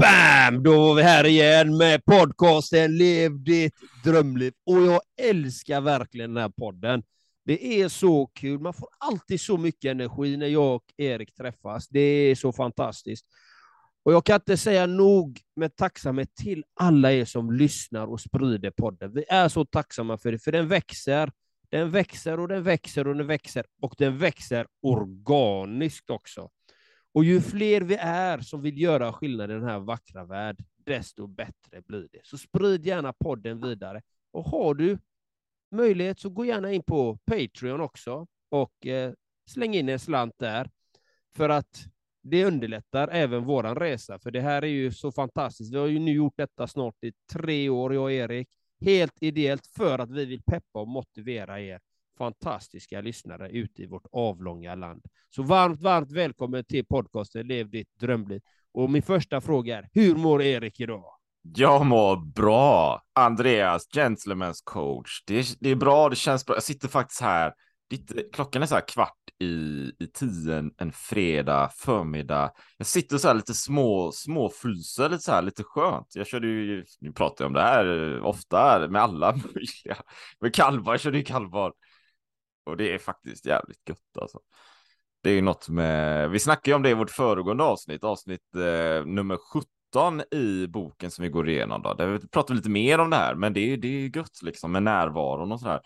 Bam! Då var vi här igen med podcasten Lev ditt drömliv. Och jag älskar verkligen den här podden. Det är så kul. Man får alltid så mycket energi när jag och Erik träffas. Det är så fantastiskt. Och jag kan inte säga nog med tacksamhet till alla er som lyssnar och sprider podden. Vi är så tacksamma för det, för den växer. Den växer och den växer och den växer och den växer organiskt också. Och ju fler vi är som vill göra skillnad i den här vackra världen, desto bättre blir det. Så sprid gärna podden vidare. Och har du möjlighet så gå gärna in på Patreon också och eh, släng in en slant där. För att det underlättar även våran resa, för det här är ju så fantastiskt. Vi har ju nu gjort detta snart i tre år, jag och Erik, helt ideellt för att vi vill peppa och motivera er fantastiska lyssnare ute i vårt avlånga land. Så varmt, varmt välkommen till podcasten Lev ditt drömliv. Och min första fråga är, hur mår Erik idag? Jag mår bra. Andreas, Gentlemen's coach. Det är, det är bra, det känns bra. Jag sitter faktiskt här. Lite, klockan är så här kvart i, i tio en, en fredag förmiddag. Jag sitter så här lite små, små fryser lite så här lite skönt. Jag körde ju, nu pratar jag om det här ofta med alla möjliga. Med kalvar, jag körde ju kalvar och det är faktiskt jävligt gött alltså. Det är ju något med, vi snackade ju om det i vårt föregående avsnitt, avsnitt eh, nummer 17 i boken som vi går igenom då. Där vi pratar lite mer om det här, men det är, det är gött liksom med närvaron och sådär.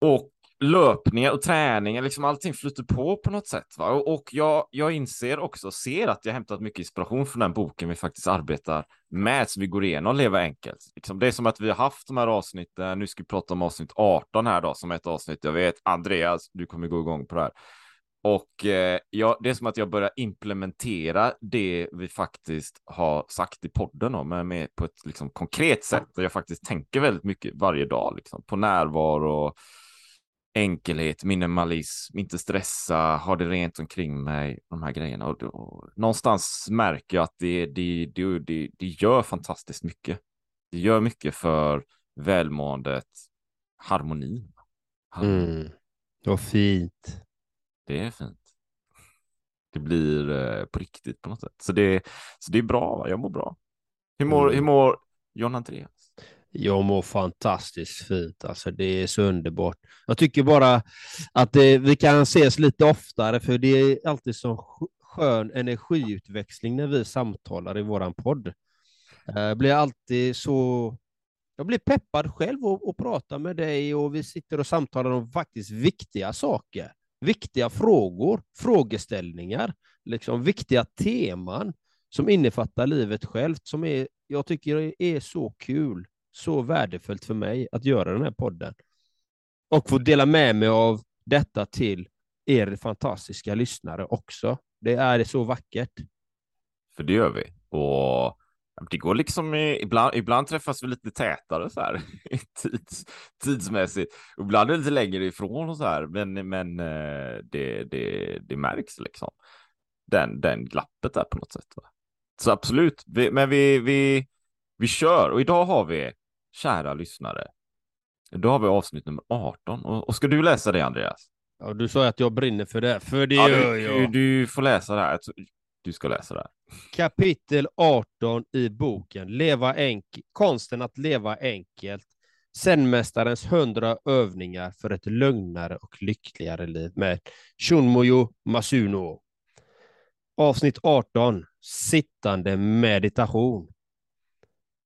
Och löpningar och träningar, liksom allting flyter på på något sätt. Va? Och jag, jag inser också, ser att jag hämtat mycket inspiration från den boken vi faktiskt arbetar med, som vi går igenom, Leva enkelt. Liksom, det är som att vi har haft de här avsnitten, nu ska vi prata om avsnitt 18 här då, som ett avsnitt. Jag vet, Andreas, du kommer gå igång på det här. Och eh, jag, det är som att jag börjar implementera det vi faktiskt har sagt i podden om, men med på ett liksom, konkret sätt. Där jag faktiskt tänker väldigt mycket varje dag, liksom, på närvaro enkelhet, minimalism, inte stressa, ha det rent omkring mig, de här grejerna. Och, och någonstans märker jag att det, det, det, det, det gör fantastiskt mycket. Det gör mycket för välmåendet, harmonin. Mm. Vad fint. Det är fint. Det blir eh, på riktigt på något sätt. Så det, så det är bra, jag mår bra. Hur mår, mm. hur mår John Andreas? Jag mår fantastiskt fint, alltså det är så underbart. Jag tycker bara att det, vi kan ses lite oftare, för det är alltid så skön energiutväxling när vi samtalar i vår podd. Eh, jag blir alltid så... Jag blir peppad själv och, att prata med dig och vi sitter och samtalar om faktiskt viktiga saker, viktiga frågor, frågeställningar, liksom viktiga teman som innefattar livet självt, som är, jag tycker är så kul så värdefullt för mig att göra den här podden. Och få dela med mig av detta till er fantastiska lyssnare också. Det är så vackert. För det gör vi. Och det går liksom ibland, ibland träffas vi lite tätare så här tids, tidsmässigt. Ibland är det lite längre ifrån och så här, men, men eh, det, det, det märks liksom. Den, den glappet där på något sätt. Va? Så absolut, vi, men vi, vi, vi kör och idag har vi kära lyssnare. Då har vi avsnitt nummer 18 och, och ska du läsa det Andreas? Ja, du sa att jag brinner för det, för det ja, gör du, jag. Du, får läsa det här. Du ska läsa det här. Kapitel 18 i boken Leva enk Konsten att leva enkelt. Zenmästarens hundra övningar för ett lugnare och lyckligare liv med Shunmoyo Masuno. Avsnitt 18 Sittande meditation.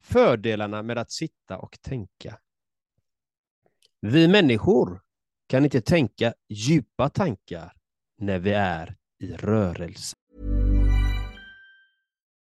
Fördelarna med att sitta och tänka. Vi människor kan inte tänka djupa tankar när vi är i rörelse.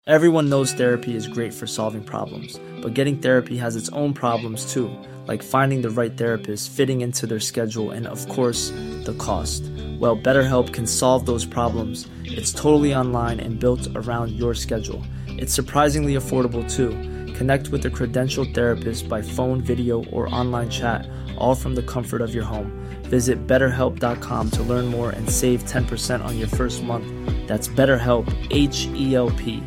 Everyone knows therapy is great for solving problems, but getting therapy has its own problems too, like finding the right therapist, fitting into their schedule, and of course, the cost. Well, BetterHelp can solve those problems. It's totally online and built around your schedule. It's surprisingly affordable too. Connect with a credentialed therapist by phone, video, or online chat, all from the comfort of your home. Visit betterhelp.com to learn more and save 10% on your first month. That's BetterHelp, H E L P.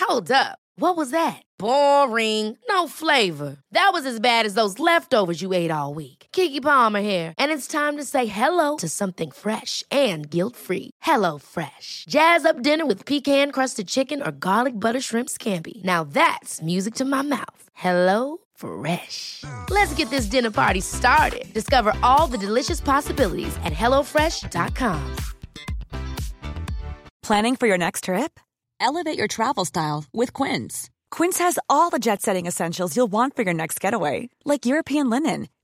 Hold up. What was that? Boring. No flavor. That was as bad as those leftovers you ate all week. Kiki Palmer here, and it's time to say hello to something fresh and guilt-free. Hello Fresh. Jazz up dinner with pecan-crusted chicken or garlic butter shrimp scampi. Now that's music to my mouth. Hello Fresh. Let's get this dinner party started. Discover all the delicious possibilities at hellofresh.com. Planning for your next trip? Elevate your travel style with Quince. Quince has all the jet setting essentials you'll want for your next getaway, like European linen,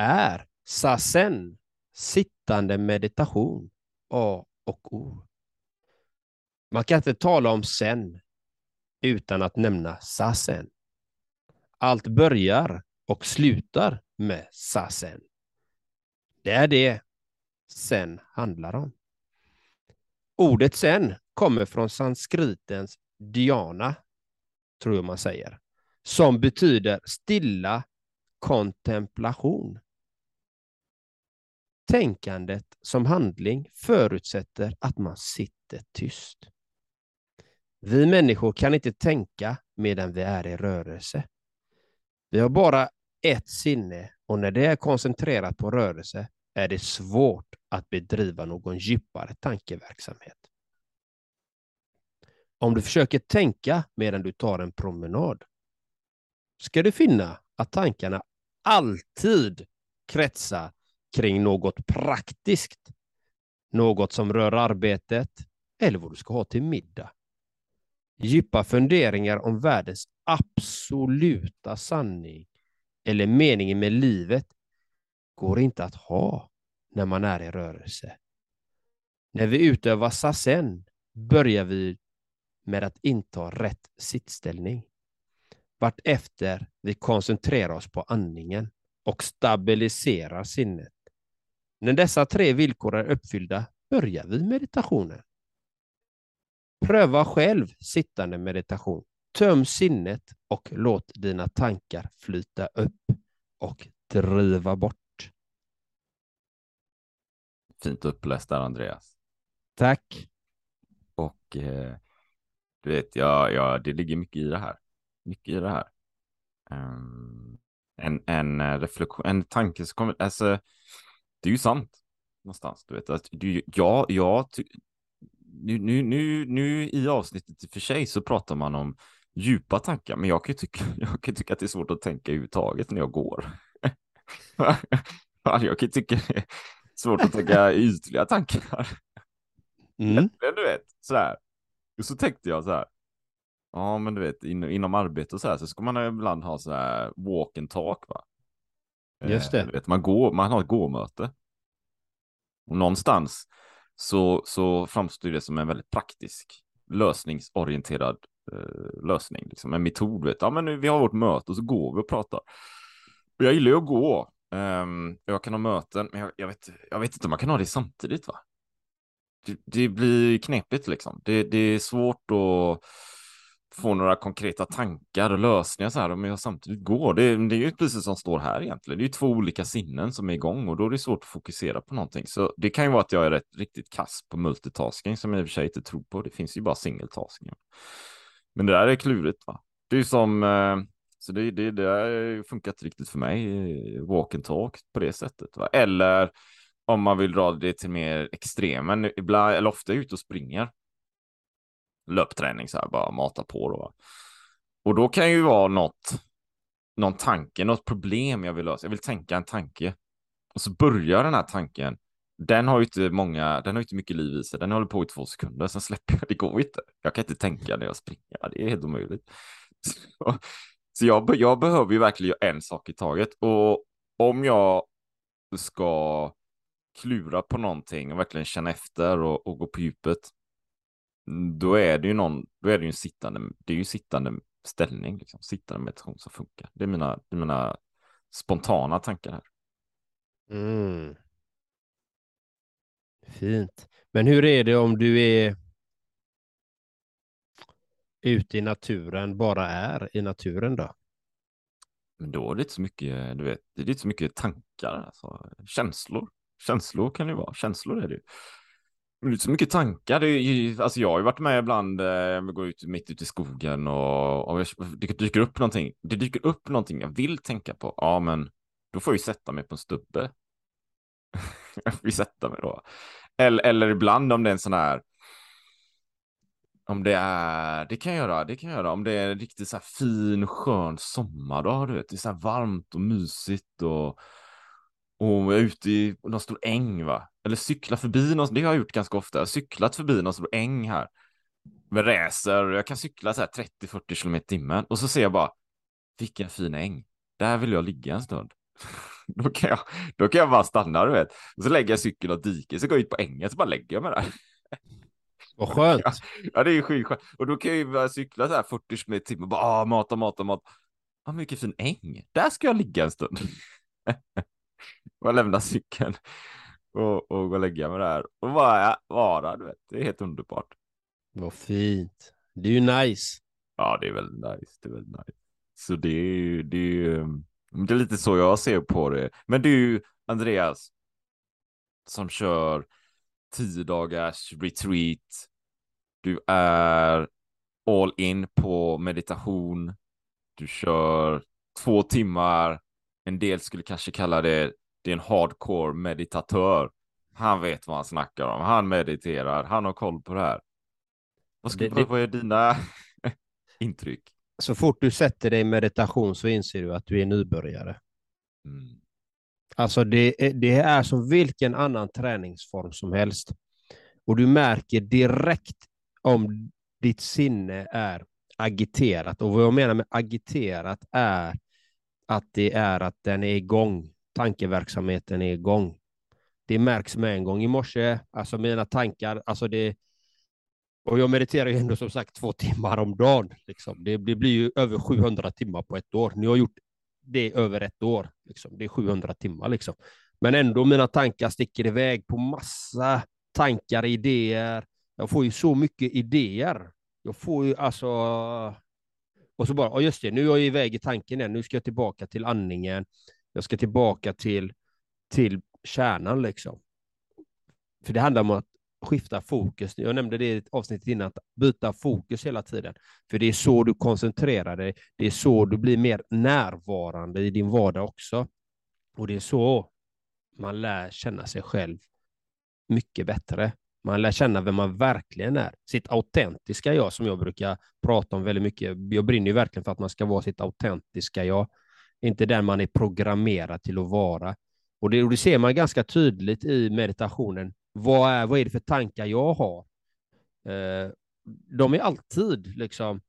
är sasen, sittande meditation, A och O. Man kan inte tala om sen utan att nämna sasen. Allt börjar och slutar med sasen. Det är det sen handlar om. Ordet sen kommer från sanskritens dhyana, tror jag man säger, som betyder stilla kontemplation. Tänkandet som handling förutsätter att man sitter tyst. Vi människor kan inte tänka medan vi är i rörelse. Vi har bara ett sinne och när det är koncentrerat på rörelse är det svårt att bedriva någon djupare tankeverksamhet. Om du försöker tänka medan du tar en promenad ska du finna att tankarna alltid kretsar kring något praktiskt, något som rör arbetet eller vad du ska ha till middag. Djupa funderingar om världens absoluta sanning eller meningen med livet går inte att ha när man är i rörelse. När vi utövar sasen börjar vi med att inta rätt sittställning. Vartefter vi koncentrerar oss på andningen och stabiliserar sinnet. När dessa tre villkor är uppfyllda börjar vi meditationen. Pröva själv sittande meditation. Töm sinnet och låt dina tankar flyta upp och driva bort. Fint uppläst där Andreas. Tack. Och eh, du vet, ja, ja, det ligger mycket i det här. Mycket i det här. Um, en, en eh, reflektion, en tanke som kommer, alltså, det är ju sant någonstans, du vet, att du, ja, ja, nu, nu, nu, nu i avsnittet i och för sig så pratar man om djupa tankar, men jag kan tycka, jag kan tycka att det är svårt att tänka överhuvudtaget när jag går. jag kan tycka det är svårt att tänka ytliga tankar. Mm. Du vet, sådär. Och så tänkte jag så här. Ja, men du vet, in, inom arbete och så här så ska man ibland ha så här walk and talk, va? Just Eh, det. du vet, man, går, man har ett gåmöte. Och någonstans så, så framstår det som en väldigt praktisk, lösningsorienterad eh, lösning. Liksom. En metod, vet. Ja, men nu, vi har vårt möte och så går vi och pratar. Och jag gillar ju att gå. Ehm, jag kan ha möten, men jag, jag, vet, jag vet inte om man kan ha det samtidigt, va? Det, det blir knepigt liksom. Det, det är svårt att få några konkreta tankar och lösningar så här om jag samtidigt går. Det, det är ju precis som står här egentligen. Det är ju två olika sinnen som är igång och då är det svårt att fokusera på någonting. Så det kan ju vara att jag är rätt, riktigt kass på multitasking som jag i och för sig inte tror på. Det finns ju bara singeltasking. Men det där är klurigt va. Det är ju som, eh, så det, det, det har funkat riktigt för mig, eh, walk and talk på det sättet. Va? Eller om man vill dra det till mer extremen, ibland, eller ofta ute och springer löpträning så här, bara mata på då. Och då kan ju vara något, någon tanke, något problem jag vill lösa. Jag vill tänka en tanke. Och så börjar den här tanken. Den har ju inte många, den har ju inte mycket liv i sig. Den håller på i två sekunder, sen släpper jag, det går inte. Jag kan inte tänka när jag springer, det är helt omöjligt. Så, så jag, jag behöver ju verkligen göra en sak i taget. Och om jag ska klura på någonting och verkligen känna efter och, och gå på djupet, då är det ju någon, då är det ju en sittande, det är ju sittande ställning, liksom. sittande meditation som funkar. Det är mina, det är mina spontana tankar här. Mm. Fint. Men hur är det om du är ute i naturen, bara är i naturen då? Men då är det inte så mycket, du vet, det är inte så mycket tankar, alltså, känslor. Känslor kan det vara, känslor är det ju. Men det är inte så mycket tankar. Det är ju, alltså jag har ju varit med ibland, eh, går ut mitt ute i skogen och, och det dyker upp någonting. Det dyker upp någonting jag vill tänka på. Ja, men då får jag ju sätta mig på en stubbe. jag får ju sätta mig då. Eller, eller ibland om det är en sån här om det är, det kan jag göra, det kan jag göra. Om det är en riktigt så här fin, skön sommardag, du vet. Det är så här varmt och mysigt och, och jag är ute i någon stor äng, va. Eller cykla förbi någon, det har jag gjort ganska ofta. Jag har cyklat förbi någon stor äng här. Med racer, jag kan cykla så här 30-40 km timmen. Och så ser jag bara, vilken fin äng. Där vill jag ligga en stund. då, kan jag, då kan jag bara stanna, du vet. Och så lägger jag cykeln och diket, så går jag ut på ängen, så bara lägger jag mig där. Vad skönt. Ja, ja, det är skitskönt. Och då kan jag ju börja cykla så här 40 km i timmen. Bara ah, mata, mata, mata. Ah, mycket fin äng. Där ska jag ligga en stund. och lämna cykeln och, och gå och lägga mig där och bara vara, du vet. Det är helt underbart. Vad fint. Det är ju nice. Ja, det är väldigt nice. Det är väldigt nice. Så det är ju, det är ju, det är lite så jag ser på det. Men du, Andreas, som kör tio dagars retreat. Du är all in på meditation. Du kör två timmar. En del skulle kanske kalla det, det är en hardcore meditatör. Han vet vad han snackar om. Han mediterar. Han har koll på det här. Vad, ska, det, vad är dina intryck? Så fort du sätter dig i meditation så inser du att du är nybörjare. Mm. Alltså det, det är som vilken annan träningsform som helst. Och du märker direkt om ditt sinne är agiterat. Och vad jag menar med agiterat är att det är att den är igång. Tankeverksamheten är igång. Det märks med en gång. I morse, alltså mina tankar, alltså det, och jag mediterar ju ändå som sagt två timmar om dagen. Liksom. Det, det, blir ju över 700 timmar på ett år. Ni har gjort det över ett år. Liksom. Det är 700 timmar. Liksom. Men ändå, mina tankar sticker iväg på massa tankar, idéer. Jag får ju så mycket idéer. Jag får ju alltså... Och så bara, just det, nu är jag iväg i tanken igen. Nu ska jag tillbaka till andningen. Jag ska tillbaka till, till kärnan liksom. För det handlar om att skifta fokus. Jag nämnde det i ett avsnitt innan, att byta fokus hela tiden. För det är så du koncentrerar dig. Det är så du blir mer närvarande i din vardag också. Och det är så man lär känna sig själv mycket bättre. Man lär känna vem man verkligen är. Sitt autentiska jag som jag brukar prata om väldigt mycket. Jag brinner ju verkligen för att man ska vara sitt autentiska jag. Inte den man är programmerad till att vara. Och det, och det ser man ganska tydligt i meditationen. Vad är, vad är det för tankar jag har? Eh, de är alltid liksom,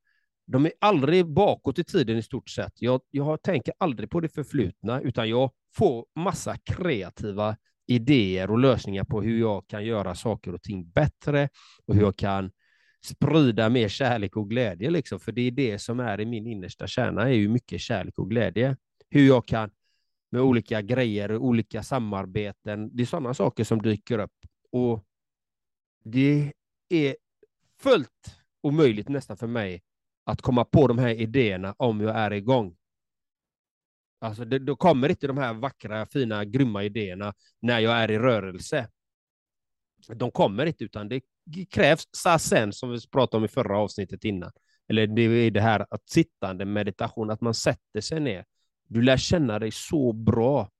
de är aldrig bakåt i tiden i stort sett. Jag, jag tänker aldrig på det förflutna, utan jag får massa kreativa idéer och lösningar på hur jag kan göra saker och ting bättre och hur jag kan sprida mer kärlek och glädje. Liksom. För det är det som är i min innersta kärna, är ju mycket kärlek och glädje. Hur jag kan med olika grejer, olika samarbeten, det är sådana saker som dyker upp. Och det är fullt omöjligt nästan för mig att komma på de här idéerna om jag är igång. Alltså det, då kommer inte de här vackra, fina, grymma idéerna när jag är i rörelse. De kommer inte, utan det krävs sasen, som vi pratade om i förra avsnittet innan. Eller det är det här att sittande meditation, att man sätter sig ner. Du lär känna dig så bra.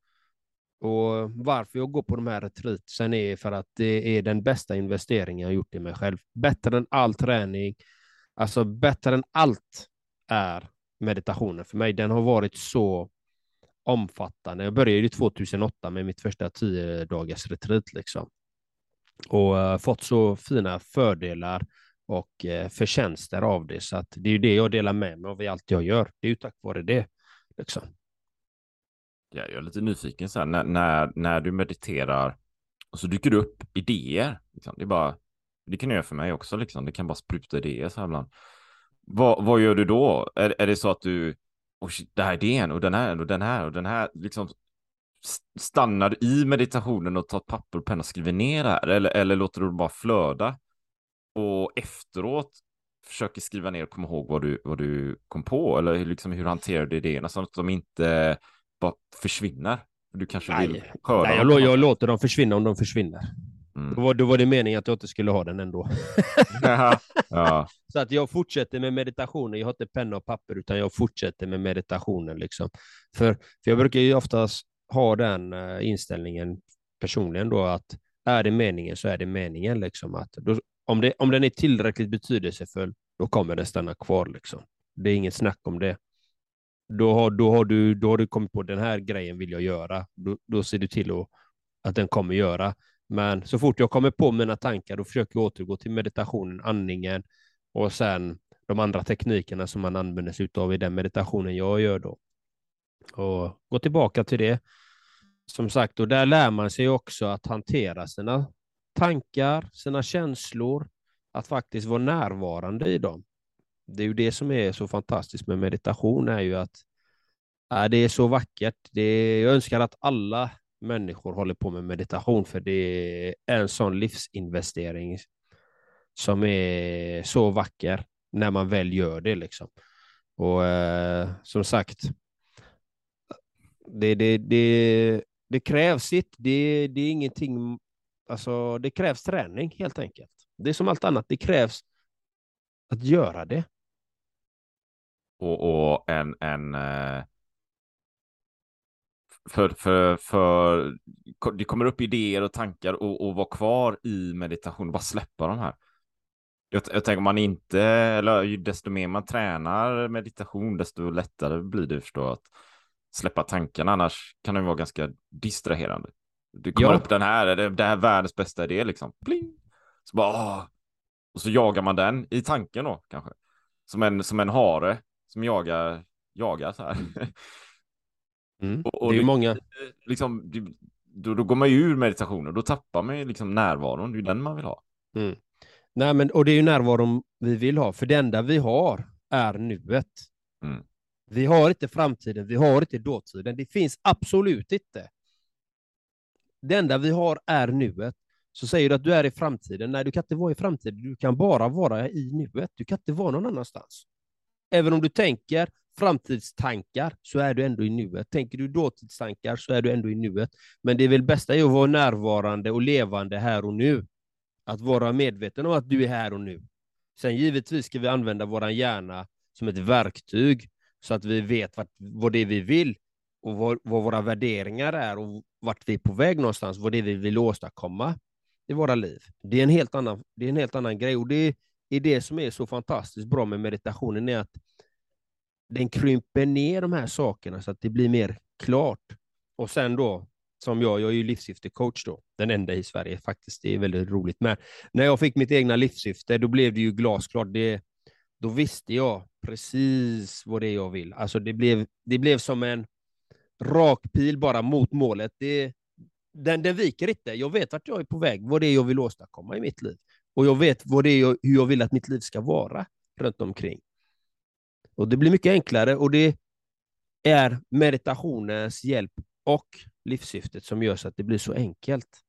Och varför jag går på de här retreatsen är för att det är den bästa investeringen jag gjort i mig själv. Bättre än all träning, alltså bättre än allt är meditationen för mig. Den har varit så omfattande. Jag började ju 2008 med mitt första tio dagars retreat liksom. Och uh, fått så fina fördelar och uh, förtjänster av det. Så att det är ju det jag delar med mig av i allt jag gör. Det är ju tack vare det. Liksom. Ja, jag är lite nyfiken så här, när, när, när du mediterar och så dyker det upp idéer. Liksom. Det är bara, det kan du göra för mig också, liksom. det kan bara spruta idéer så här ibland. vad, vad gör du då? Är, är det så att du, och shit, det här idén den och den här och den här och den här, liksom stannar i meditationen och tar papper och penna och skriver ner det här? Eller, eller låter du det bara flöda? Och efteråt försöker skriva ner och komma ihåg vad du, vad du kom på? Eller liksom hur hanterar du idéerna så att de inte bara försvinner? Du kanske Nej. vill skörda Nej, jag, jag låter dem försvinna om de försvinner. Mm. Då var, då var det meningen att jag inte skulle ha den ändå. ja. Så att jag fortsätter med meditationen. Jag har inte penna och papper, utan jag fortsätter med meditationen. Liksom. För, för jag brukar ju oftast ha den eh, inställningen personligen då att är det meningen så är det meningen. Liksom, att då, om, det, om den är tillräckligt betydelsefull, då kommer den stanna kvar. Liksom. Det är inget snack om det. Då har, då, har du, då har du kommit på den här grejen vill jag göra. Då, då ser du till att, att den kommer göra. Men så fort jag kommer på mina tankar, då försöker jag återgå till meditationen, andningen och sen de andra teknikerna som man använder sig av i den meditationen jag gör då. Och gå tillbaka till det. Som sagt, och där lär man sig också att hantera sina tankar, sina känslor, att faktiskt vara närvarande i dem. Det är ju det som är så fantastiskt med meditation, är ju att äh, det är så vackert. Det är, jag önskar att alla människor håller på med meditation, för det är en sån livsinvestering som är så vacker när man väl gör det. Liksom. Och eh, som sagt, det, det, det, det krävs sitt. Det, det är ingenting, alltså det krävs träning helt enkelt. Det är som allt annat, det krävs att göra det. Och, och en, en eh, för, för, för det kommer upp idéer och tankar och, och vara kvar i meditation, bara släppa de här. Jag, jag tänker om man inte, eller desto mer man tränar meditation, desto lättare blir det förstå att släppa tankarna, annars kan det vara ganska distraherande. Det kommer Ja. upp den här, är det, det här är världens bästa idé liksom. Pling! Så bara, åh. Och så jagar man den i tanken då kanske. Som en, som en hare som jagar, jagar så här. Mm. Och- och det är ju många. liksom, det- då, då går man ju ur meditationen, då tappar man ju liksom närvaron, det är ju den man vill ha. Nej, men, och det är ju närvaron vi vill ha, för det enda vi har är nuet. Mm. Vi har inte framtiden, vi har inte dåtiden. Det finns absolut inte. Det enda vi har är nuet. Så säger du att du är i framtiden. Nej, du kan inte vara i framtiden. Du kan bara vara i nuet. Du kan inte vara någon annanstans. Även om du tänker framtidstankar så är du ändå i nuet. Tänker du dåtidstankar så är du ändå i nuet. Men det är väl bästa är att vara närvarande och levande här och nu. Att vara medveten om att du är här och nu. Sen givetvis ska vi använda vår hjärna som ett verktyg så att vi vet vart, vad det är vi vill och vad, vad våra värderingar är och vart vi är på väg någonstans, vad det är vi vill åstadkomma i våra liv. Det är en helt annan, det är en helt annan grej och det är det som är så fantastiskt bra med meditationen är att den krymper ner de här sakerna så att det blir mer klart. Och sen då, som jag, jag är ju livssyftecoach då, den enda i Sverige faktiskt, det är väldigt roligt. Men när jag fick mitt egna livssyfte, då blev det ju glasklart. Det, då visste jag precis vad det är jag vill. Alltså det blev, det blev som en rak pil bara mot målet. Det, den, den viker inte. Jag vet vart jag är på väg, vad det är jag vill åstadkomma i mitt liv. Och jag vet vad det är jag, hur jag vill att mitt liv ska vara runt omkring. Och det blir mycket enklare och det är meditationens hjälp och livssyftet som gör så att det blir så enkelt.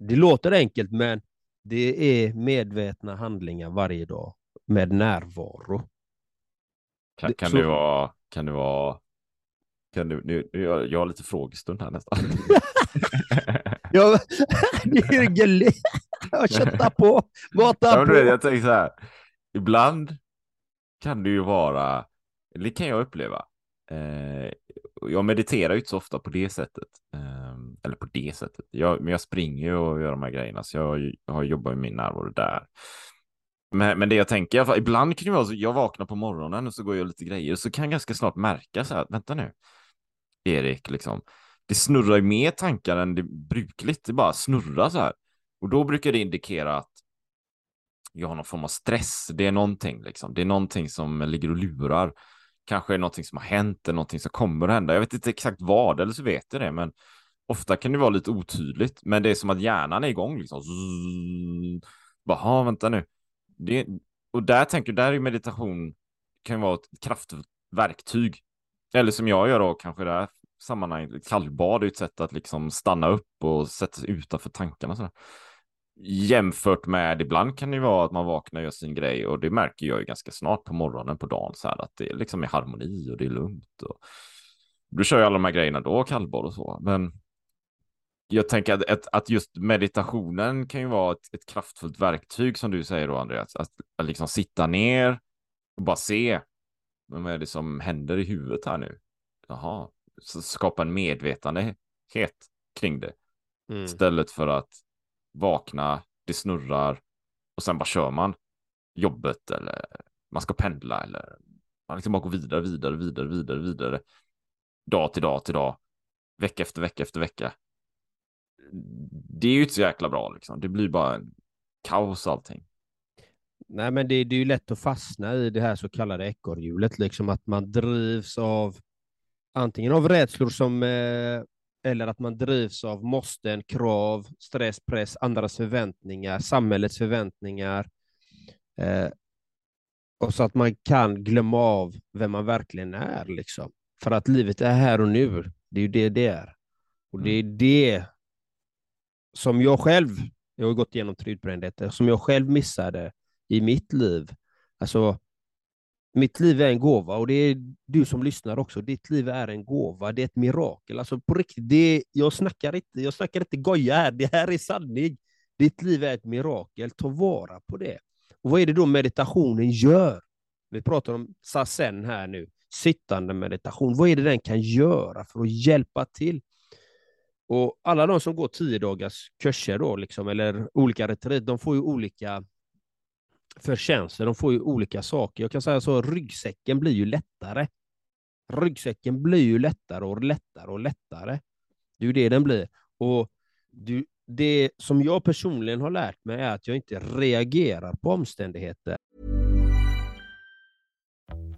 Det låter enkelt, men det är medvetna handlingar varje dag med närvaro. Kan, kan så- det vara, kan det vara, kan du, nu, nu, jag, jag har lite frågestund här nästan. Ja. Jag köttar på, Ja, du vet, på. jag tänker så här, ibland kan det ju vara, det kan jag uppleva. Eh, jag mediterar ju inte så ofta på det sättet. Eh, eller på det sättet. Jag, men jag springer ju och gör de här grejerna, så jag, jag har jobbat med min närvaro där. Men, men det jag tänker, i alla fall, ibland kan det vara så, jag vaknar på morgonen och så går jag lite grejer, så kan jag ganska snart märka så här, vänta nu, Erik, liksom, det snurrar ju mer tankar än det brukligt, det bara snurrar så här. Och då brukar det indikera att jag har någon form av stress. Det är någonting liksom. Det är någonting som ligger och lurar. Kanske är någonting som har hänt eller någonting som kommer att hända. Jag vet inte exakt vad, eller så vet jag det, men ofta kan det vara lite otydligt. Men det är som att hjärnan är igång liksom. Zzz. Bara, vänta nu. Det, och där tänker där är meditation kan vara ett kraftverktyg. Eller som jag gör då, kanske det här sammanhanget, kallbad är ett sätt att liksom stanna upp och sätta sig utanför tankarna. Sådär. Jämfört med ibland kan det vara att man vaknar och gör sin grej och det märker jag ju ganska snart på morgonen på dagen så här att det är liksom är harmoni och det är lugnt. Och... Du kör ju alla de här grejerna då, kallbad och så. Men jag tänker att, att, att, just meditationen kan ju vara ett, ett, kraftfullt verktyg som du säger då Andreas. Att, att liksom sitta ner och bara se. Vad är det som händer i huvudet här nu? Jaha, så skapa en medvetandehet kring det. Mm. Istället för att vakna, det snurrar och sen bara kör man jobbet eller man ska pendla eller man liksom bara går vidare, vidare, vidare, vidare, vidare. Dag till dag till dag. Vecka efter vecka efter vecka det är ju inte så jäkla bra liksom. Det blir bara en kaos allting. Nej, men det, det är ju lätt att fastna i det här så kallade ekorrhjulet, liksom att man drivs av antingen av rädslor som eh, eller att man drivs av måsten, krav, stress, press, andras förväntningar, samhällets förväntningar. Eh, och så att man kan glömma av vem man verkligen är. Liksom. För att livet är här och nu. Det är ju det det är. Och det är mm. det som jag själv, jag har gått igenom tre utbrändheter, som jag själv missade i mitt liv. Alltså, mitt liv är en gåva och det är du som lyssnar också. Ditt liv är en gåva, det är ett mirakel. Alltså på riktigt, det, jag, snackar inte, jag snackar inte goja här, det här är sanning. Ditt liv är ett mirakel, ta vara på det. Och Vad är det då meditationen gör? Vi pratar om sasen här nu, sittande meditation. Vad är det den kan göra för att hjälpa till? Och alla de som går tio dagars kurser då, liksom, eller olika retreat, de får ju olika förtjänster, de får ju olika saker. Jag kan säga så, ryggsäcken blir ju lättare. Ryggsäcken blir ju lättare och lättare och lättare. Det är ju det den blir. Och du, det som jag personligen har lärt mig är att jag inte reagerar på omständigheter.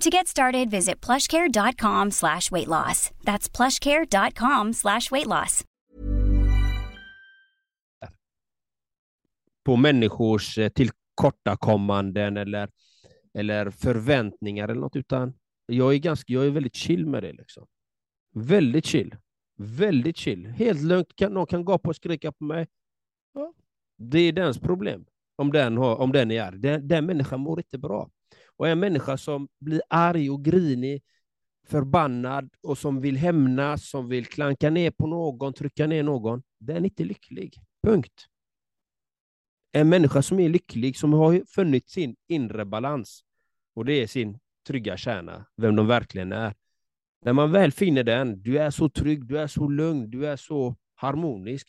To get started, visit plushcare.com slash weight loss. That's plushcare.com slash weight loss. På människors eh, tillkortakommanden eller eller förväntningar eller något, utan jag är, ganska, jag är väldigt chill med det. Liksom. Väldigt chill. Väldigt chill. Helt lugnt. Kan, någon kan gapa och skrika på mig. Ja, det är dens problem, om den, har, om den är arg. Den, den människan mår inte bra. Och en människa som blir arg och grinig, förbannad och som vill hämnas, som vill klanka ner på någon, trycka ner någon, den är inte lycklig. Punkt. En människa som är lycklig, som har funnit sin inre balans, och det är sin trygga kärna, vem de verkligen är. När man väl finner den, du är så trygg, du är så lugn, du är så harmonisk,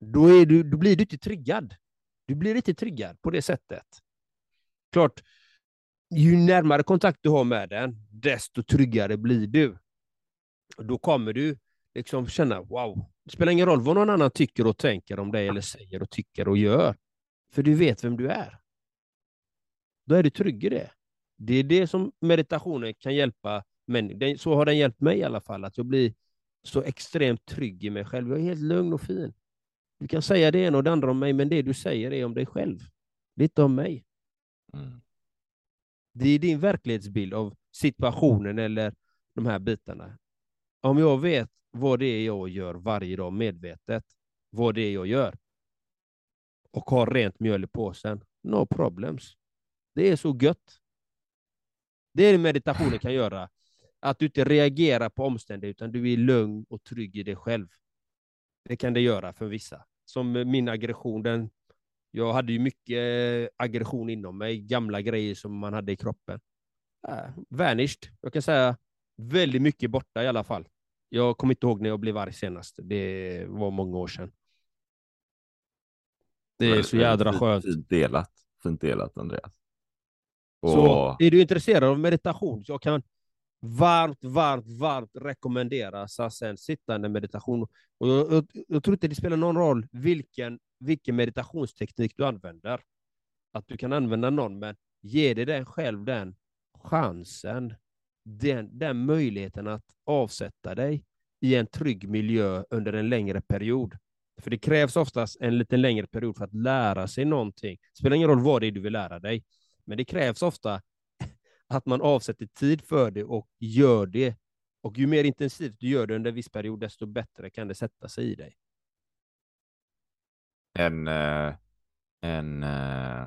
då, är du, då blir du inte triggad. Du blir inte triggad på det sättet. Klart, ju närmare kontakt du har med den, desto tryggare blir du. Då kommer du liksom känna, wow, det spelar ingen roll vad någon annan tycker och tänker om dig, eller säger och tycker och gör. För du vet vem du är. Då är du trygg i det. Det är det som meditationen kan hjälpa människor. Så har den hjälpt mig i alla fall, att jag blir så extremt trygg i mig själv. Jag är helt lugn och fin. Du kan säga det ena och det andra om mig, men det du säger är om dig själv. Det är inte om mig. Mm. Det är din verklighetsbild av situationen eller de här bitarna. Om jag vet vad det är jag gör varje dag medvetet, vad det är jag gör, och har rent mjöl i påsen, no problems. Det är så gött. Det är det meditationen kan göra. Att du inte reagerar på omständigheter, utan du är lugn och trygg i dig själv. Det kan det göra för vissa. Som min aggression, den, jag hade ju mycket aggression inom mig, gamla grejer som man hade i kroppen. Äh, vanished. Jag kan säga väldigt mycket borta i alla fall. Jag kommer inte ihåg när jag blev arg senast. Det var många år sedan. Det är så jädra skönt. Fint delat. Fint delat, Andreas. Så är du intresserad av meditation, så jag kan varmt, varmt, varmt rekommendera Sassen sittande meditation. Och jag, jag, jag, tror inte det spelar någon roll vilken, vilken meditationsteknik du använder. Att du kan använda någon, men ge dig den själv den chansen, den, den möjligheten att avsätta dig i en trygg miljö under en längre period. För det krävs oftast en lite längre period för att lära sig någonting. Det spelar ingen roll vad det är du vill lära dig, men det krävs ofta att man avsätter tid för det och gör det. Och ju mer intensivt du gör det under en viss period, desto bättre kan det sätta sig i dig. En, eh, en, eh,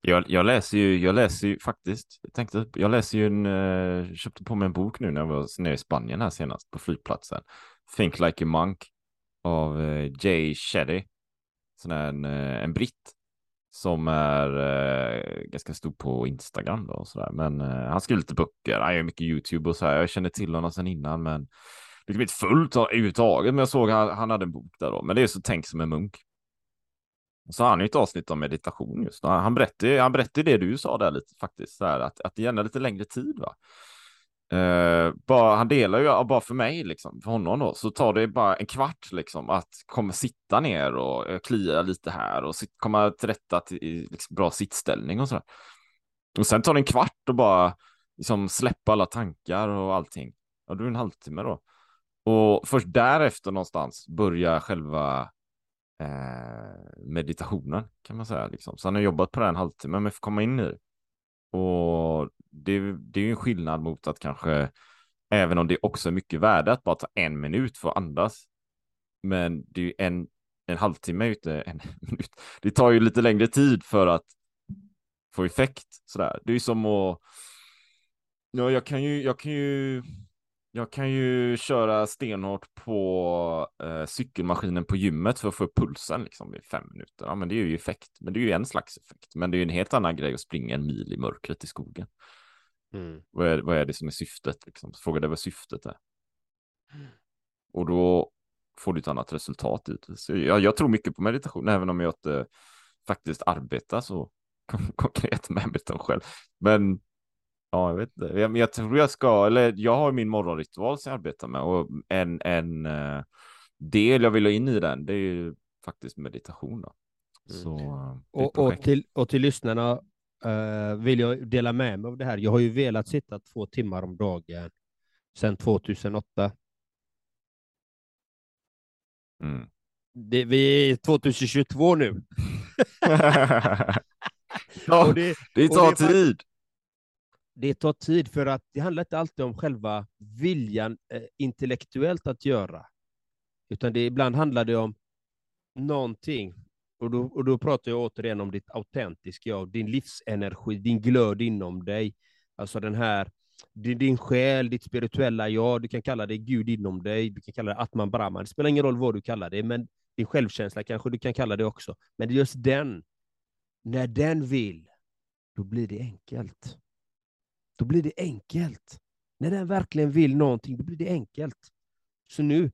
jag, jag läser ju, jag läser ju faktiskt, jag tänkte, jag läser ju en, eh, köpte på mig en bok nu när jag var nere i Spanien här senast på flygplatsen. Think like a monk av Jay Shetty. Sån här en, en britt som är eh, ganska stor på Instagram då och sådär. Men eh, han skriver lite böcker, han gör mycket YouTube och så här. Jag känner till honom sedan innan, men liksom inte fullt överhuvudtaget. Men jag såg han, han hade en bok där då. Men det är så tänk som en munk. Så har han ju ett avsnitt om meditation just. Han berättade, han berättade det du sa där lite faktiskt, så här, att, att det gärna lite längre tid. Va? Uh, bara, han delar ju, bara för mig, liksom, för honom då, så tar det bara en kvart liksom att komma sitta ner och uh, klia lite här och sit, komma till rätta till liksom, bra sittställning och sådär. Och sen tar det en kvart och bara liksom, släppa alla tankar och allting. Ja, då är det en halvtimme då. Och först därefter någonstans börjar själva eh, meditationen kan man säga. Liksom. Så han har jobbat på det en halvtimme, men får komma in i och det, det är ju en skillnad mot att kanske, även om det också är mycket värde att bara ta en minut för att andas. Men det är ju en, en halvtimme ute, en minut. Det tar ju lite längre tid för att få effekt sådär. Det är ju som att, ja, jag kan ju, jag kan ju jag kan ju köra stenhårt på eh, cykelmaskinen på gymmet för att få upp pulsen liksom i fem minuter. Ja, men det är ju effekt. Men det är ju en slags effekt. Men det är ju en helt annan grej att springa en mil i mörkret i skogen. Mm. Vad, är, vad är det som är syftet? Liksom? Fråga dig vad syftet är. Och då får du ett annat resultat jag, jag tror mycket på meditation, även om jag inte faktiskt arbetar så konkret med meditation själv. Men Ja, jag vet inte. Jag, jag tror jag ska, eller jag har min morgonritual som jag arbetar med och en, en uh, del jag vill ha in i den, det är ju faktiskt meditation. Då. Mm. Så, uh, och, och, till, och till lyssnarna uh, vill jag dela med mig av det här. Jag har ju velat sitta två timmar om dagen sedan 2008. Mm. Det, vi är 2022 nu. ja, det, det tar det tid det tar tid för att det handlar inte alltid om själva viljan eh, intellektuellt att göra, utan det ibland handlar det om någonting. Och då, och då pratar jag återigen om ditt autentiska jag, din livsenergi, din glöd inom dig. Alltså den här, din, din själ, ditt spirituella jag, du kan kalla det Gud inom dig, du kan kalla det Atman Brahman, det spelar ingen roll vad du kallar det, men din självkänsla kanske du kan kalla det också. Men det är just den, när den vill, då blir det enkelt då blir det enkelt. När den verkligen vill någonting, då blir det enkelt. Så nu,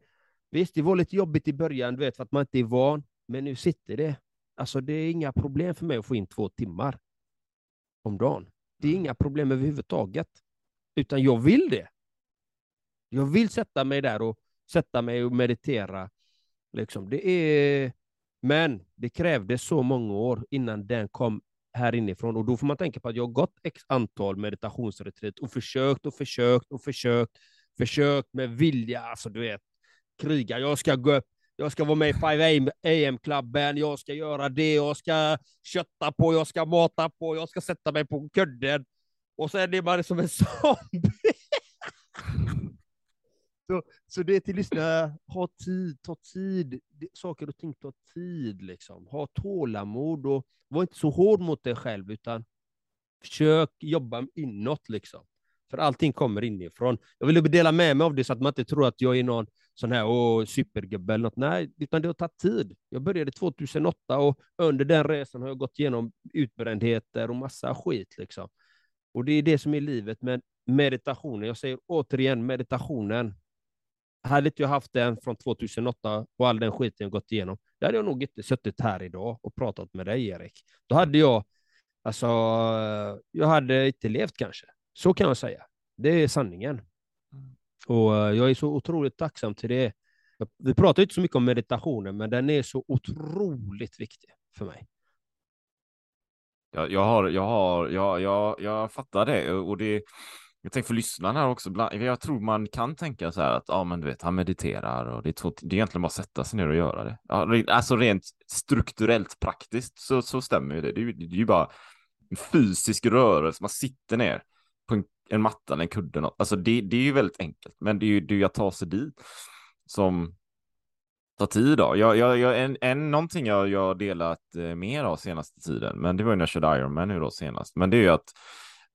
visst, det var lite jobbigt i början, du vet, för att man inte är van, men nu sitter det. Alltså, det är inga problem för mig att få in två timmar om dagen. Det är mm. inga problem överhuvudtaget, utan jag vill det. Jag vill sätta mig där och sätta mig och meditera. Liksom. Det är... Men det krävdes så många år innan den kom här inifrån. Och då får man tänka på att jag har gått x antal meditationsretreat och försökt och försökt och försökt, försökt med vilja, alltså du vet, kriga. Jag ska gå upp, jag ska vara med i 5 AM-klubben, jag ska göra det, jag ska kötta på, jag ska mata på, jag ska sätta mig på kudden. Och sen är man som en zombie. Så, så det är till lyssnare, ha tid, ta tid. Saker och ting tar tid. Liksom. Ha tålamod och var inte så hård mot dig själv, utan försök jobba inåt. Liksom. För allting kommer inifrån. Jag ville dela med mig av det så att man inte tror att jag är någon sån här åh, supergubbe eller något. Nej, utan det har tagit tid. Jag började 2008 och under den resan har jag gått igenom utbrändheter och massa skit. Liksom. Och det är det som är livet med meditationen. Jag säger återigen, meditationen. Hade inte jag haft den från 2008 och all den skiten jag gått igenom, då hade jag nog inte suttit här idag och pratat med dig, Erik. Då hade jag, alltså, jag hade inte levt kanske. Så kan jag säga. Det är sanningen. Och eh, jag är så otroligt tacksam till det. Vi pratar inte så mycket om meditationen, men den är så otroligt viktig för mig. Jag, jag har, jag har, jag, jag, jag fattar det och det. Jag tänker för lyssnarna här också. Jag tror man kan tänka så här att ja, men du vet, han mediterar och det är, två, det är egentligen bara att sätta sig ner och göra det. Alltså rent strukturellt praktiskt så, så stämmer ju det. Det är, det är ju bara en fysisk rörelse. Man sitter ner på en, en matta eller en kudde. Alltså det, det är ju väldigt enkelt, men det är ju det är att ta sig dit som tar tid då. Jag, jag, jag, en, en, någonting jag, jag delat eh, mer av senaste tiden, men det var ju när jag körde Ironman nu då senast. Men det är ju att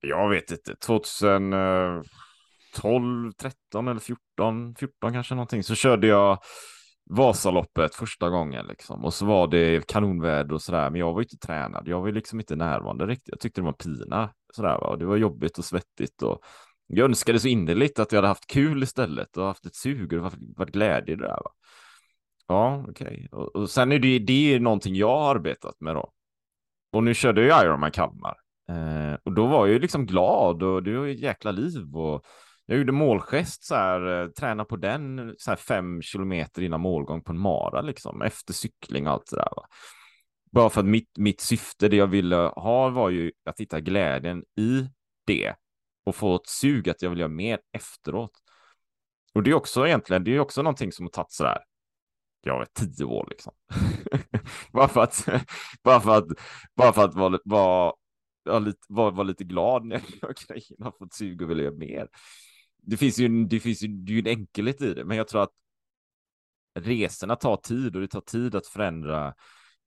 jag vet inte, 2012, 13 eh, eller 14, 14 kanske någonting, så körde jag Vasaloppet första gången liksom. Och så var det kanonväder och sådär, men jag var inte tränad. Jag var liksom inte närvarande riktigt. Jag tyckte det var pina sådär, va? och det var jobbigt och svettigt och jag önskade så innerligt att jag hade haft kul istället och haft ett sug och varit glädje i det där. Va? Ja, okej. Okay. Och, och, sen är det, det är någonting jag har arbetat med då. Och nu körde jag Ironman Kalmar. Eh, och då var jag ju liksom glad och det var ju ett jäkla liv och jag gjorde målgest så här, eh, träna på den så här fem kilometer innan målgång på en mara liksom, efter cykling och allt det där. Va? Bara för att mitt, mitt syfte, det jag ville ha var ju att hitta glädjen i det och få ett sug att jag vill göra mer efteråt. Och det är också egentligen, det är också någonting som har tagit så där, jag vet, tio år liksom. bara för att, bara för att, bara för att vara, vara, vara, lite, var, var lite glad när jag har fått sug och vill göra mer det finns ju, det finns ju, det är ju en enkelhet i det, men jag tror att resorna tar tid och det tar tid att förändra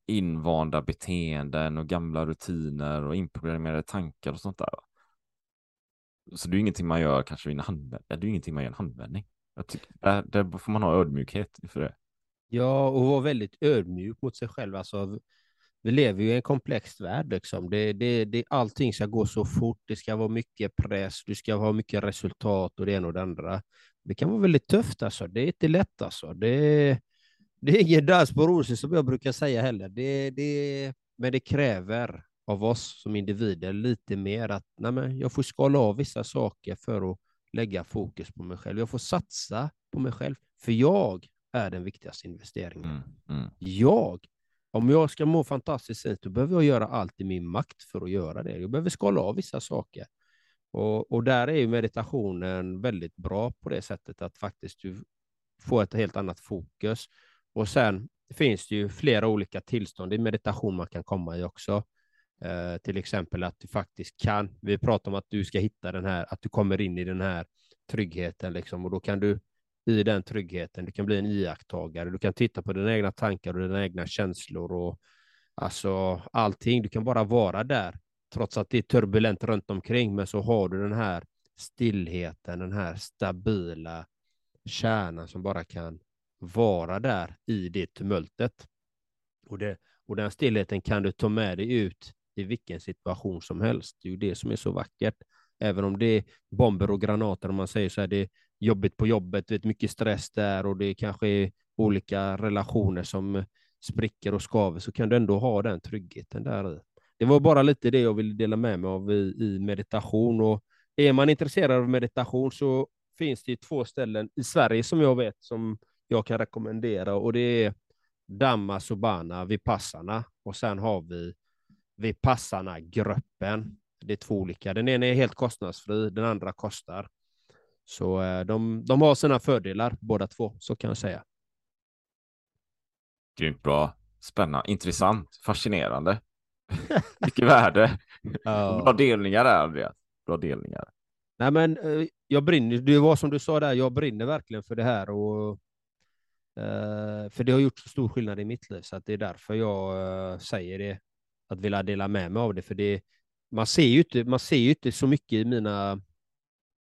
invanda beteenden och gamla rutiner och inprogrammerade tankar och sånt där. Så det är ingenting man gör kanske vid en handvändning. Det är ingenting man gör en handvändning. Jag tycker, där, där får man ha ödmjukhet för det. Ja, och vara väldigt ödmjuk mot sig själv. Alltså, vi lever ju i en komplex värld. Liksom. Det, det, det, allting ska gå så fort, det ska vara mycket press, du ska ha mycket resultat och det ena och det andra. Det kan vara väldigt tufft alltså. Det är inte lätt alltså. Det, det är ingen dans på rosor som jag brukar säga heller. Det, det, men det kräver av oss som individer lite mer att nej men, jag får skala av vissa saker för att lägga fokus på mig själv. Jag får satsa på mig själv, för jag är den viktigaste investeringen. Mm, mm. Jag om jag ska må fantastiskt fint, då behöver jag göra allt i min makt för att göra det. Jag behöver skala av vissa saker. Och, och där är ju meditationen väldigt bra på det sättet att faktiskt du får ett helt annat fokus. Och sen finns det ju flera olika tillstånd i meditation man kan komma i också. Eh, till exempel att du faktiskt kan, vi pratar om att du ska hitta den här, att du kommer in i den här tryggheten liksom, och då kan du i den tryggheten. Du kan bli en iakttagare, du kan titta på dina egna tankar och dina egna känslor och alltså allting. Du kan bara vara där, trots att det är turbulent runt omkring, men så har du den här stillheten, den här stabila kärnan som bara kan vara där i det tumultet. Och, det, och den stillheten kan du ta med dig ut i vilken situation som helst. Det är ju det som är så vackert. Även om det är bomber och granater, om man säger så här, det, jobbigt på jobbet, vet, mycket stress där och det kanske är olika relationer som spricker och skaver, så kan du ändå ha den tryggheten där i. Det var bara lite det jag ville dela med mig av i, i meditation. Och är man intresserad av meditation så finns det två ställen i Sverige som jag vet som jag kan rekommendera och det är Dhamma subana, Vipassana och sen har vi Vipassana-gruppen. Det är två olika. Den ena är helt kostnadsfri, den andra kostar. Så eh, de, de har sina fördelar båda två, så kan jag säga. Grymt bra, spännande, intressant, fascinerande. Mycket värde. Ja. Bra delningar där, Andreas. Bra delningar. Nej, men eh, jag brinner, det var som du sa där, jag brinner verkligen för det här och uh, för det har gjort så stor skillnad i mitt liv, så att det är därför jag säger det, att vilja dela med mig av det, för det, man ser ju inte, man ser ju inte så mycket i mina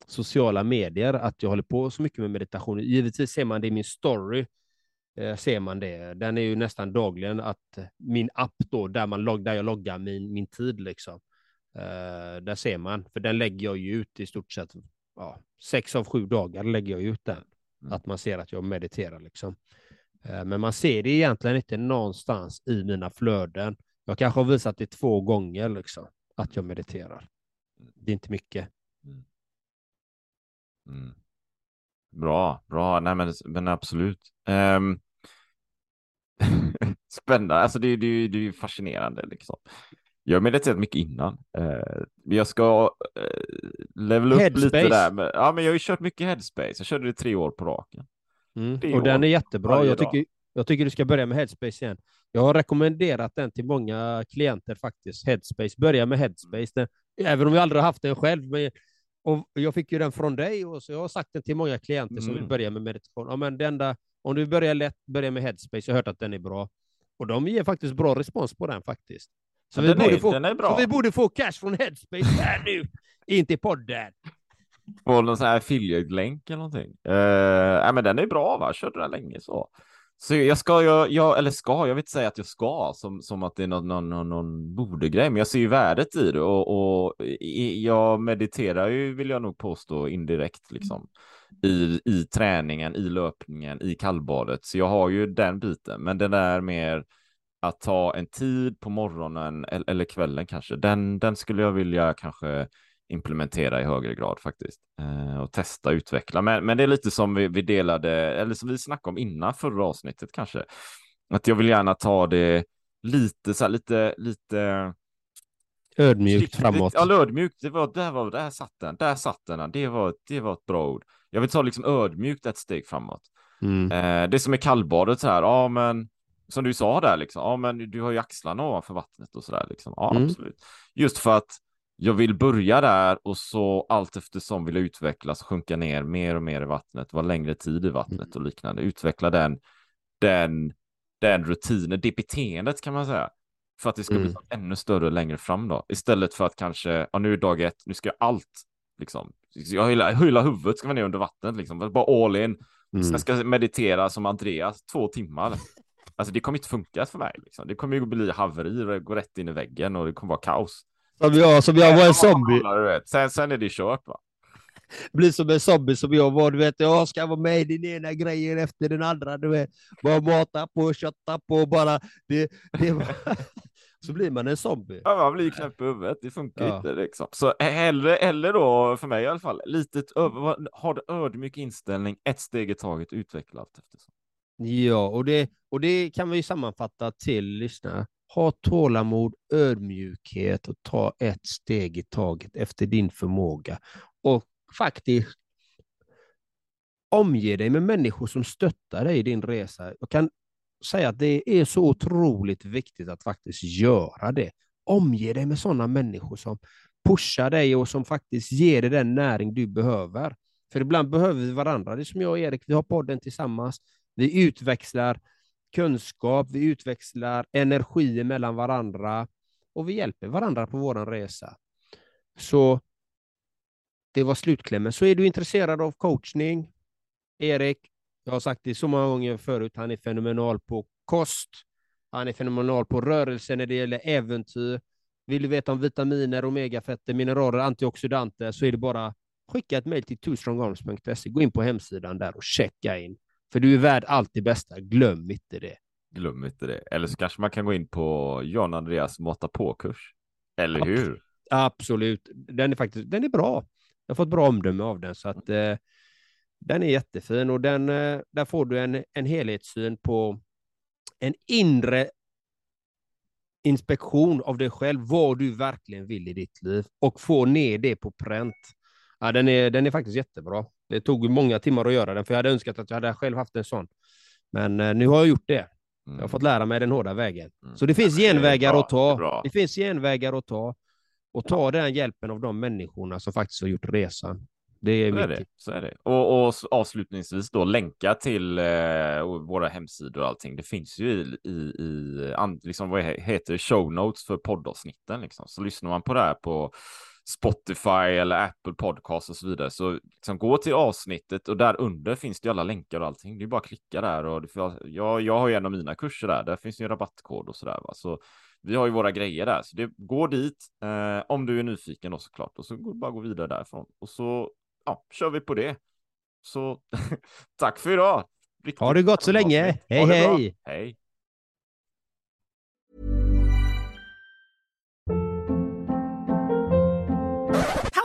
sociala medier att jag håller på så mycket med meditation. Givetvis ser man det i min story, eh, ser man det. Den är ju nästan dagligen att min app då, där, man log, där jag loggar min, min tid, liksom. Eh, där ser man, för den lägger jag ju ut i stort sett, ja, sex av sju dagar lägger jag ut den. Mm. Att man ser att jag mediterar liksom. Eh, men man ser det egentligen inte någonstans i mina flöden. Jag kanske har visat det två gånger liksom, att jag mediterar. Det är inte mycket. Mm. Bra, bra. Nej, men, men absolut. Um... Spännande. Alltså det, det, det är ju fascinerande liksom. Jag har mediterat mycket innan. Uh, jag ska uh, level upp Headspace. lite där. Men, ja, men jag har ju kört mycket headspace. Jag körde det tre år på raken. Mm. Och den är jättebra. Jag tycker, jag tycker du ska börja med Headspace igen. Jag har rekommenderat den till många klienter faktiskt. Headspace. Börja med Headspace. Den, även om jag aldrig har haft den själv. Men, och jag fick ju den från dig och så jag har sagt den till många klienter som Mm. vill börja med meditation. Ja, men det enda, om du börjar lätt, börja med Headspace. Jag har hört att den är bra. Och de ger faktiskt bra respons på den faktiskt. Så Ja, vi, den borde är- få, den är bra. så vi borde få cash från Headspace här nu. In till podden. På någon sån här affiliate-länk eller någonting. Uh, nej, men den är bra va? Körde den länge så. Så jag ska, jag, jag, eller ska, jag vill inte säga att jag ska som, som att det är någon, någon, någon, någon borde-grej, men jag ser ju värdet i det och, och i, jag mediterar ju, vill jag nog påstå, indirekt liksom. I, I träningen, i löpningen, i kallbadet. Så jag har ju den biten, men den är mer att ta en tid på morgonen eller, eller kvällen kanske. Den, den skulle jag vilja kanske implementera i högre grad faktiskt eh, och testa utveckla. Men, men det är lite som vi, vi delade eller som vi snackade om innan förra avsnittet kanske. Att jag vill gärna ta det lite så här, lite, lite Ödmjukt framåt. Ja, ödmjukt. Det var, där var, där satt den, där satt den. Det var, det var ett bra ord. Jag vill ta liksom ödmjukt ett steg framåt. Mm. Eh, det som är kallbadet så här, ja men som du sa där liksom, ja men du har ju axlarna ovanför vattnet och så där liksom. Ja, Mm. absolut. Just för att jag vill börja där och så allt eftersom vill jag utvecklas sjunka ner mer och mer i vattnet, vara längre tid i vattnet och liknande. Utveckla den, den, den rutinen, det beteendet kan man säga. För att det ska bli Mm. ännu större längre fram då. Istället för att kanske, ja nu är dag ett, nu ska jag allt liksom. Jag hela, hela huvudet ska vara ner under vattnet liksom. Bara all in. Mm. Sen ska jag meditera som Andreas två timmar. Alltså det kommer inte funka för mig. Liksom. Det kommer ju bli haveri, och gå rätt in i väggen och det kommer vara kaos. Som jag, som jag var en zombie. Sen, sen är det kört va. bli som en zombie som jag var. Du vet, jag ska vara med i den ena grejen efter den andra. Du vet, bara mata på, kötta på, bara. Det, det var... så blir man en zombie. Ja, man blir knäpp i huvudet. Det funkar Ja. inte liksom. Så hellre, eller då för mig i alla fall, litet över, ha det ödmjuk inställning, ett steg i taget, utveckla allt eftersom. Ja, och det, och det kan vi sammanfatta till lyssnare. Ha tålamod, ödmjukhet och ta ett steg i taget efter din förmåga. Och faktiskt omge dig med människor som stöttar dig i din resa. Jag kan säga att det är så otroligt viktigt att faktiskt göra det. Omge dig med sådana människor som pushar dig och som faktiskt ger dig den näring du behöver. För ibland behöver vi varandra. Det är som jag och Erik, vi har podden tillsammans. Vi utväxlar kunskap, vi utväxlar energi mellan varandra och vi hjälper varandra på vår resa. Så det var slutklämmen. Så är du intresserad av coachning, Erik, jag har sagt det så många gånger förut, han är fenomenal på kost, han är fenomenal på rörelse när det gäller äventyr. Vill du veta om vitaminer, omegafetter, mineraler, antioxidanter så är det bara skicka ett mejl till twostrongarms.se. Gå in på hemsidan där och checka in. För du är värd allt det bästa, glöm inte det. Glöm inte det. Eller så kanske man kan gå in på John Andreas mata på-kurs. Eller Absolut. hur? Absolut, den är faktiskt den är bra. Jag har fått bra omdöme av den, så att eh, den är jättefin och den, eh, där får du en, en helhetssyn på en inre inspektion av dig själv, vad du verkligen vill i ditt liv och få ner det på pränt. Ja, den, är, den är faktiskt jättebra. Det tog många timmar att göra den, för jag hade önskat att jag hade själv haft en sån. Men eh, nu har jag gjort det. Jag har fått lära mig den hårda vägen. Mm. Så det finns Ja, det genvägar bra, att det ta. bra. Det finns genvägar att ta. Och ta den hjälpen av de människorna som faktiskt har gjort resan. Det är Så är det. Så är det. Och, och avslutningsvis då länka till eh, våra hemsidor och allting. Det finns ju i, i, i an, liksom, vad he- heter det, show notes för poddavsnitten. Liksom. Så lyssnar man på det här på Spotify eller Apple Podcast och så vidare. Så liksom gå till avsnittet och där under finns det alla länkar och allting. Det är bara att klicka där och jag, jag har ju en av mina kurser där. Där finns ju en rabattkod och så där. Va? Så vi har ju våra grejer där, så det går dit eh, om du är nyfiken och såklart och så går, bara gå vidare därifrån och så ja, kör vi på det. Så tack för idag. Riktigt ha det gott så länge. Hej hej. Hej.